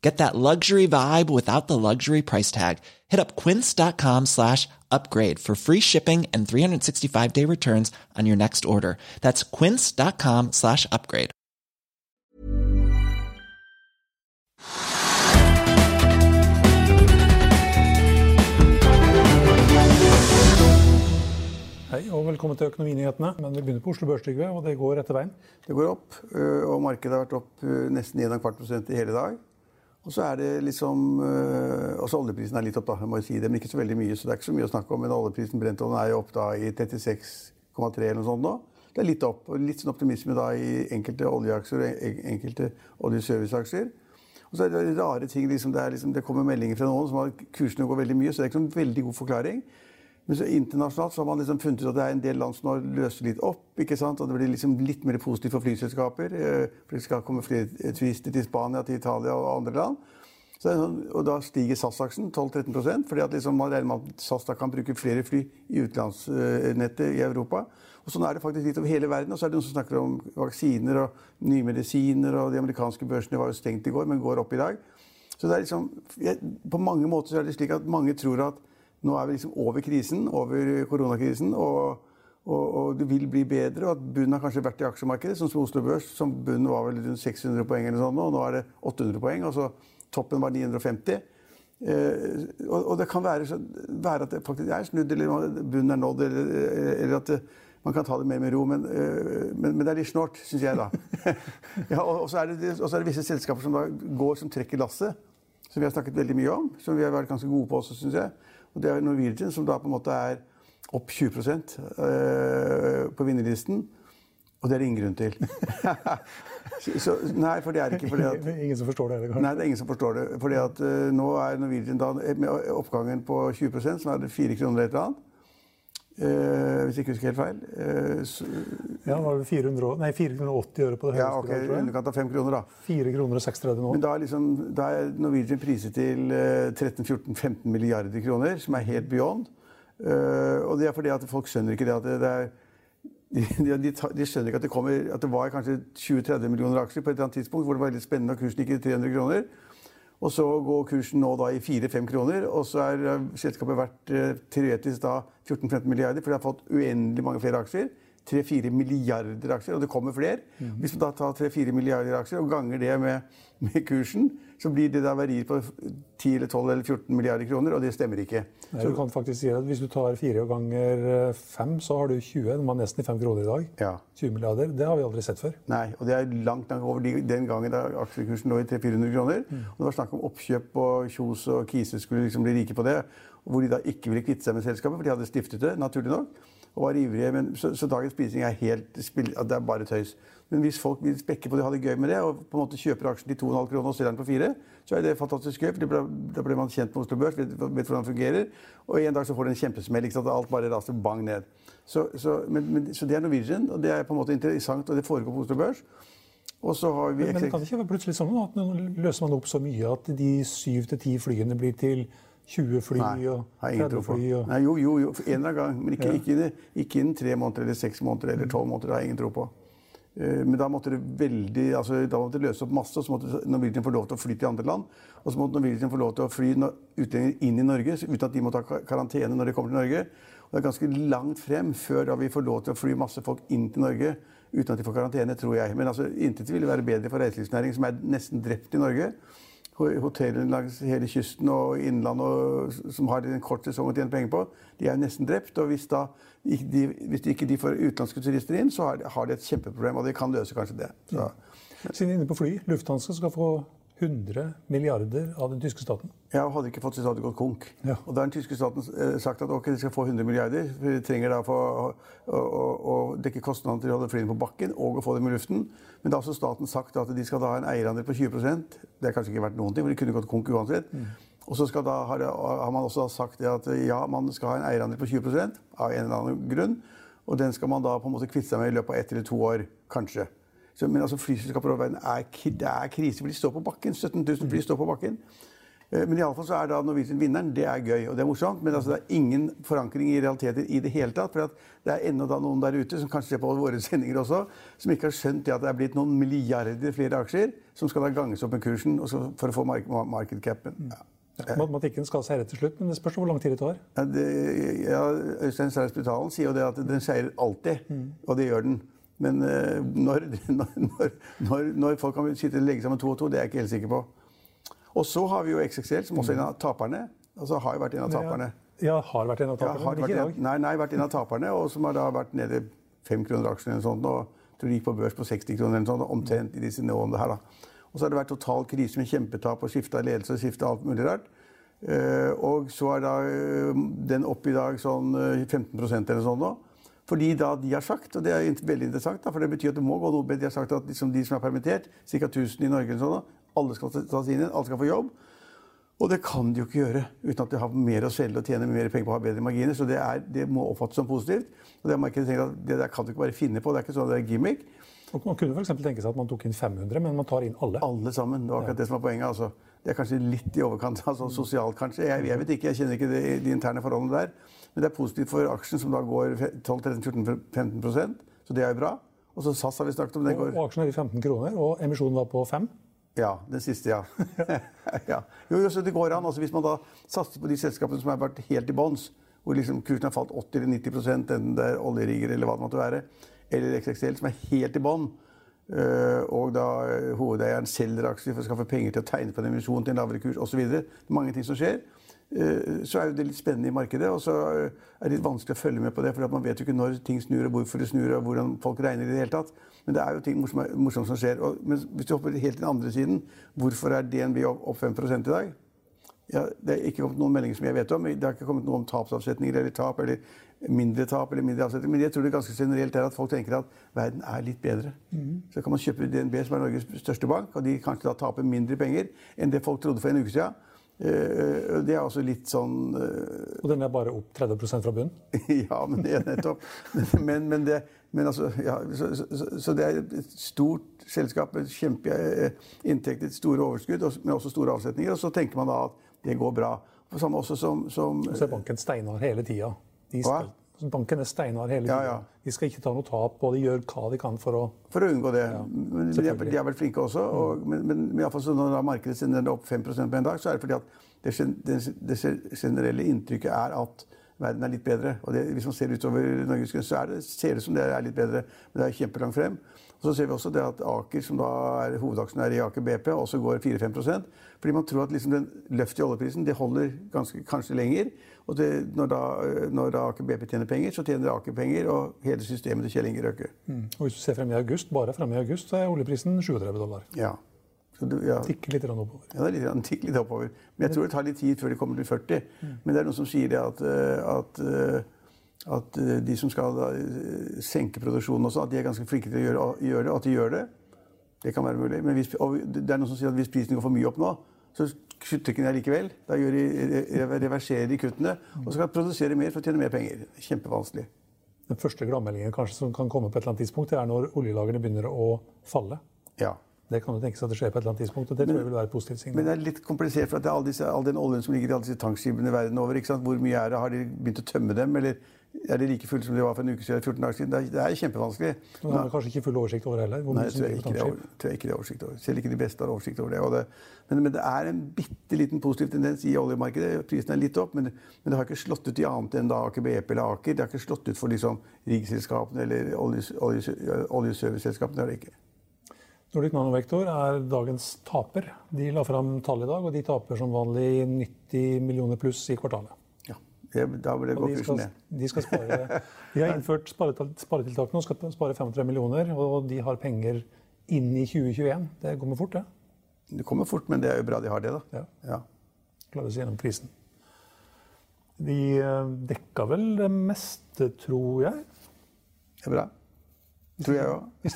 Get that luxury vibe without the luxury price tag. Hit up quince.com slash upgrade for free shipping and 365 day returns on your next order. That's quince.com slash upgrade. Hei og velkommen til Økonominyhetene. Men vi begynner på Oslo Børs, Trygve, og det går etter veien. Det går opp, øh, og markedet har vært opp øh, nesten 1,25 prosent i hele dag. Og så er det liksom øh, Også oljeprisen er litt opp, da, jeg må si det, men ikke så veldig mye. Så det er ikke så mye å snakke om. Men oljeprisen Brentollen er jo opp da i 36,3 eller noe sånt nå. Det er litt opp. og Litt sånn optimisme da i enkelte oljeaksjer og enkelte oljeserviceaksjer. Og så er det rare ting. Liksom, det, liksom, det, kommer meldinger fra noen som har kursene går veldig mye. Så det er ikke noen veldig god forklaring. Men så internasjonalt så har man liksom funnet ut at det er en del land som har løst litt opp. ikke sant? Og det blir liksom litt mer positivt for flyselskaper. For det skal komme flere turister til Spania, til Italia og andre land. Sånn, og da stiger SAS-aksen 12-13 fordi at liksom man regner med at SAS da kan bruke flere fly i utenlandsnettet i Europa. Og sånn er det faktisk litt over hele verden. Og så er det noen som snakker om vaksiner og nye medisiner. Og de amerikanske børsene var jo stengt i går, men går opp i dag. Så det er liksom, På mange måter så er det slik at mange tror at nå er vi liksom over krisen, over koronakrisen, og, og, og, det vil bli bedre. og at Bunnen har kanskje vært i aksjemarkedet, som som Oslo Børs. som Bunnen var vel rundt 600 poeng, eller sånn, og nå er det 800 poeng. og så Toppen var 950. Eh, og, og, det kan være, så, være, at det faktisk er snudd, eller bunnen er nådd, eller, eller at det, man kan ta det mer med ro. Men, eh, men, men det er litt snålt, syns jeg, da. ja, og, så det, er det visse selskaper som da går, som trekker lasset. Som vi har snakket veldig mye om. Som vi har vært ganske gode på også, syns jeg. Og det er Norwegian, som da på en måte er opp 20% øh, på vinnerlisten. Og det er det ingen grunn til. så, nei, for det er ikke fordi at Ingen som forstår det? heller? Nei, det er ingen som forstår det. Fordi at uh, nå er Norwegian da, med oppgangen på 20% som er det 4 kroner eller et eller annet. Uh, hvis jeg ikke husker helt feil. Uh, så, ja, er det 400, nei, 480 øre på det høyeste. Ja, ok, i underkant av 5 kroner, da. 4 kroner og 36 nå. Men da er, liksom, da er Norwegian priset til uh, 13-14-15 milliarder kroner, som er helt beyond. Uh, og det er fordi at folk skjønner ikke det at det, det er de, de, de, skjønner ikke at det, kommer, at det var kanskje 20-30 millioner aksjer på et eller annet tidspunkt hvor det var veldig spennende og kursen gikk i 300 kroner. Og så går kursen nå da i 4-5 kroner, og så er eh, selskapet verdt eh, teoretisk da 14-15 milliarder, for de har fått uendelig mange flere aksjer. 3-4 milliarder aksjer, og det kommer flere. Mm. Hvis man da tar 3-4 milliarder aksjer og ganger det med, med, kursen, så blir det da verdier på 10 eller 12 eller 14 milliarder kroner, og det stemmer ikke. Nei, du kan faktisk si at Hvis du tar 4 ganger 5, eh, så har du 20. Den var nesten i 5 kroner i dag. Ja. 20 milliarder. Det har vi aldri sett før. Nei, og det er langt, langt over den gangen da aksjekursen lå i 300-400 kroner. Mm. Og det var snakk om oppkjøp, og Kjos og Kise skulle liksom bli rike på det. Hvor de da ikke ville kvitte seg med selskapet, for de hadde stiftet det, naturlig nok og var ivrige. Men, så, så, dagens prising er helt det er bare tøys. Men hvis folk vil spekke på det og ha det gøy med det, og på en måte kjøper aksjen til 2,5 kroner og selger den på 4, så er det fantastisk gøy. for Da blir man kjent med Oslo Børs, vet, vet hvordan det fungerer. Og en dag så får det en kjempesmell. ikke sant? Alt bare raser bang ned. Så, så, men, men, så, det er Norwegian, og det er på en måte interessant, og det foregår på Oslo Børs. Og så har vi... Men, men det ikke være plutselig sånn at nå løser man opp så mye at de syv til ti flyene blir til 20 fly Nei, og 30 fly? Og... Nei, jo, jo, jo, en eller annen gang. Men ikke, ja. ikke, ikke, innen tre måneder eller seks måneder eller tolv måneder. Det har jeg ingen tro på. Eh, men da måtte det veldig, altså, da måtte det løse opp masse, og så måtte Norwegian få lov til å fly til andre land. Og så måtte Norwegian få lov til å fly utlendinger inn i Norge uten at de må ta karantene når de kommer til Norge. Og det er ganske langt frem før da vi får lov til å fly masse folk inn til Norge uten at de får karantene, tror jeg. Men altså, intet ville være bedre for reiselivsnæringen, som er nesten drept i Norge hotellene langs hele kysten og innlandet som har en kort sesong å tjene penger på, de er jo nesten drept. Og hvis, da, de, hvis de ikke de får utenlandske turister inn, så har de et kjempeproblem. Og de kan løse kanskje det. Så. Siden vi er inne på fly, Lufthansa skal få 100 milliarder av den tyske staten. Ja, og hadde ikke fått så hadde det gått konk. Ja. Og da har den tyske staten eh, sagt at ok, de skal få 100 milliarder. for De trenger da for å, å, å dekke kostnadene til å holde flyene på bakken og å få dem i luften. Men da har også staten sagt at de skal da ha en eierandel på 20% Det har kanskje ikke vært noen ting, men de kunne gått konk uansett. Mm. Og så da, har, har, man også sagt at ja, man skal ha en eierandel på 20% av en eller annen grunn. Og den skal man da på en måte kvitte seg med i løpet av ett eller to år, kanskje. Så, men altså, flyselskaper over verden er, det er krise, for de står på bakken. 17 000 fly står på bakken. Eh, men iallfall så er da Norwegian vinneren. Det er gøy og det er morsomt. Men altså, det er ingen forankring i realiteter i det hele tatt. For det er ennå noen der ute som kanskje ser på våre sendinger også, som ikke har skjønt det at det er blitt noen milliarder flere aksjer som skal da ganges opp med kursen for å få mark market capen. Ja. Matematikken skal seire til slutt, men det spørs hvor lang tid det tar. Ja, det, ja, Øystein Sære Spitalen sier jo det at den seirer alltid. Mm. Og det gjør den. Men uh, når, når, når, når, folk kan sitte og legge sammen to og to, det er jeg ikke helt sikker på. Og så har vi jo XXL, som også er en av taperne. Altså har jo vært en av taperne. Ja, har vært en av taperne, ja, men ikke i dag. Nei, nei, vært en av taperne, og som har da vært nede fem kroner aksjen eller sånt, og tror de gikk på børs på 60 kroner eller sånt, omtrent i disse nivåene her. da. Og så har det vært total krise med kjempetap og skifta ledelse og skifta alt mulig rart. Uh, og så er da uh, den opp i dag sånn uh, 15 eller sånn nå. Fordi da de har sagt, og det er veldig interessant, da, for det betyr at det må gå noe bedre, de har sagt at liksom de som er permittert, ca. 1000 i Norge, sånn, alle skal tas inn igjen, alle skal få jobb. Og det kan de jo ikke gjøre uten at de har mer å selge og tjene mer penger på å ha bedre marginer. Så det, er, det må oppfattes som positivt. Og det, at det der kan du ikke bare finne på. Det er ikke sånn det er gimmick. Og man kunne f.eks. tenke seg at man tok inn 500, men man tar inn alle. Alle sammen. Det var akkurat det som var poenget. altså. Det er kanskje litt i overkant altså sosialt, kanskje. Jeg, jeg, vet ikke, jeg kjenner ikke de, de interne forholdene der. Men det er positivt for aksjen, som da går 12-13-14-15% så det er jo bra. Og så SAS har vi snakket om. Den går... Og, aksjen er i 15 kroner, og emisjonen var på 5? Ja, den siste, ja. ja. Jo, så det går an. Altså, hvis man da satser på de selskapene som har vært helt i bånns, hvor liksom kursen har falt 80-90 enten det er oljerigger eller hva det måtte være, eller XXL, som er helt i bånn, og da øh, hovedeieren selger aksjer for å skaffe penger til å tegne på en emisjon til en lavere kurs osv. Mange ting som skjer. Eh, så er det litt spennende i markedet. Og så er det litt vanskelig å følge med på det, for man vet jo ikke når ting snur, og hvorfor det snur, og hvordan folk regner i det hele tatt. Men det er jo ting morsomt, morsomt som skjer. Og, men hvis du hopper helt til den andre siden, hvorfor er DNB opp 5 i dag? Ja, det er ikke kommet noen meldinger som jeg vet om. Det har ikke kommet noe om tapsavsetninger eller tap eller mindre tap eller mindre avsetninger. Men jeg tror det ganske generelt er at folk tenker at verden er litt bedre. Mm. Så kan man kjøpe DNB, som er Norges største bank, og de kanskje da taper mindre penger enn det folk trodde for en uke siden. Eh, det er også litt sånn eh, Og den er bare opp 30% fra bunnen? ja, men det er nettopp. Men, men, det, men altså, ja, så, så, så, det er et stort selskap med kjempeinntekter, store overskudd, men også store avsetninger. Og så tenker man da at det går bra. På samme også som, som Og så er banken steinar hele tida. Banken er steinar hele tida. Ja, ja. De skal ikke ta noe tap, og de gjør hva de kan for å For å unngå det. Ja, de, er, de, er, vel flinke også. Og, men, men, men i fall, når markedet sender opp 5 på en dag, så er det fordi at det, det, det generelle inntrykket er at verden er litt bedre. Og det, hvis man ser utover Norges grense, så det, ser det som det er litt bedre. Men det er kjempelangt frem. Og så ser vi også det at Aker, som da er hovedaksjonær i Aker BP, også går 4-5 Fordi man tror at liksom den løftet i oljeprisen det holder ganske, kanskje lenger. Og det, når, da, når, da, Aker BP tjener penger, så tjener Aker penger, og hele systemet til Kjell Inge Røkke. Mm. Og hvis du ser frem i august, bare frem i august, så er oljeprisen 37 dollar. Ja. Du, ja. Tikker litt oppover. Ja, det litt, tikker litt oppover. Men jeg tror det tar litt tid før de kommer til 40. Mm. Men det er noen som sier det at, eh, at, eh, at eh, de som skal da, senke produksjonen også, at de er ganske flinke til å gjøre, gjøre det, og at de gjør det. Det kan være mulig. Men hvis, det er noen som sier at hvis prisen går for mye opp nå, så kutter ikke de likevel. Da de, reverserer de kuttene og skal produsere mer for å tjene mer penger. Kjempevanskelig. Den første gladmeldingen som kan komme på et eller annet tidspunkt, det er når oljelagrene begynner å falle. Ja. Det kan jo tenkes at det skjer på et eller annet tidspunkt. og det men, tror jeg vil være et positivt signal. Men det er litt komplisert, for at det er all, disse, all den oljen som ligger i alle disse tankskipene verden over. Hvor mye er det? Har de begynt å tømme dem? Eller er de like fulle som de var for en uke siden? 14 dager siden? Det er, det er kjempevanskelig. Du har kanskje ikke full oversikt over heller? Nei, tror jeg, ikke det, tror jeg ikke det er oversikt over. Selv ikke de beste har oversikt over det. det men, men, det er en bitte liten positiv tendens i oljemarkedet. Prisen er litt opp, men, men, det har ikke slått ut i annet enn da Aker BP eller Aker. Det har ikke slått ut for liksom riggselskapene eller oljeserviceselskapene. Olje, olje olje, olje det ikke. Nordic Nanovektor er dagens taper. De la fram tall i dag, og de taper som vanlig 90 millioner pluss i kvartalet. Ja, det, da vil det gå kursen ned. de skal spare De har innført sparetiltak nå, skal spare 35 millioner, og de har penger inn i 2021. Det kommer fort, det. Det kommer fort, men det er jo bra de har det, da. Ja. ja. Klarer seg gjennom krisen. De eh, dekka vel det meste, tror jeg. Det er bra. Tror jeg òg.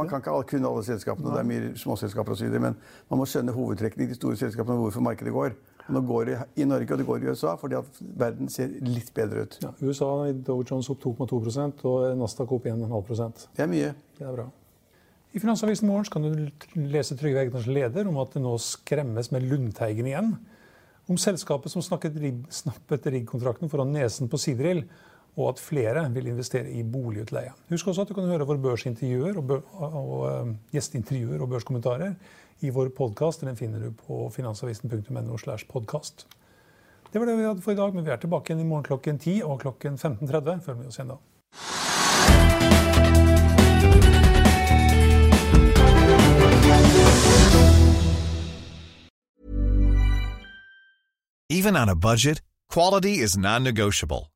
Man kan ikke kunne alle selskapene, det er mye småselskaper osv. Men man må skjønne hovedtrekkene i de store selskapene og hvorfor markedet går. Nå går det i Norge og det går i USA fordi at verden ser litt bedre ut. Ja, USA i Dow Jones opp 2,2% og Nasdaq opp 1,5 Det er mye. Det er bra. I Finansavisen Morgen kan du lese Trygve Egners leder om at det nå skremmes med Lundteigen igjen. Om selskapet som snappet riggkontrakten foran nesen på Sidril, og at flere vil investere i boligutleie. Husk også at du kan høre våre børsintervjuer og, og, og gjesteintervjuer og børskommentarer i vår podkast. Den finner du på finansavisen.no. slash podkast. Det var det vi hadde for i dag, men vi er tilbake igjen i morgen klokken 10 og klokken 15.30. Følg med oss igjen da. Even on a budget, quality is non-negotiable.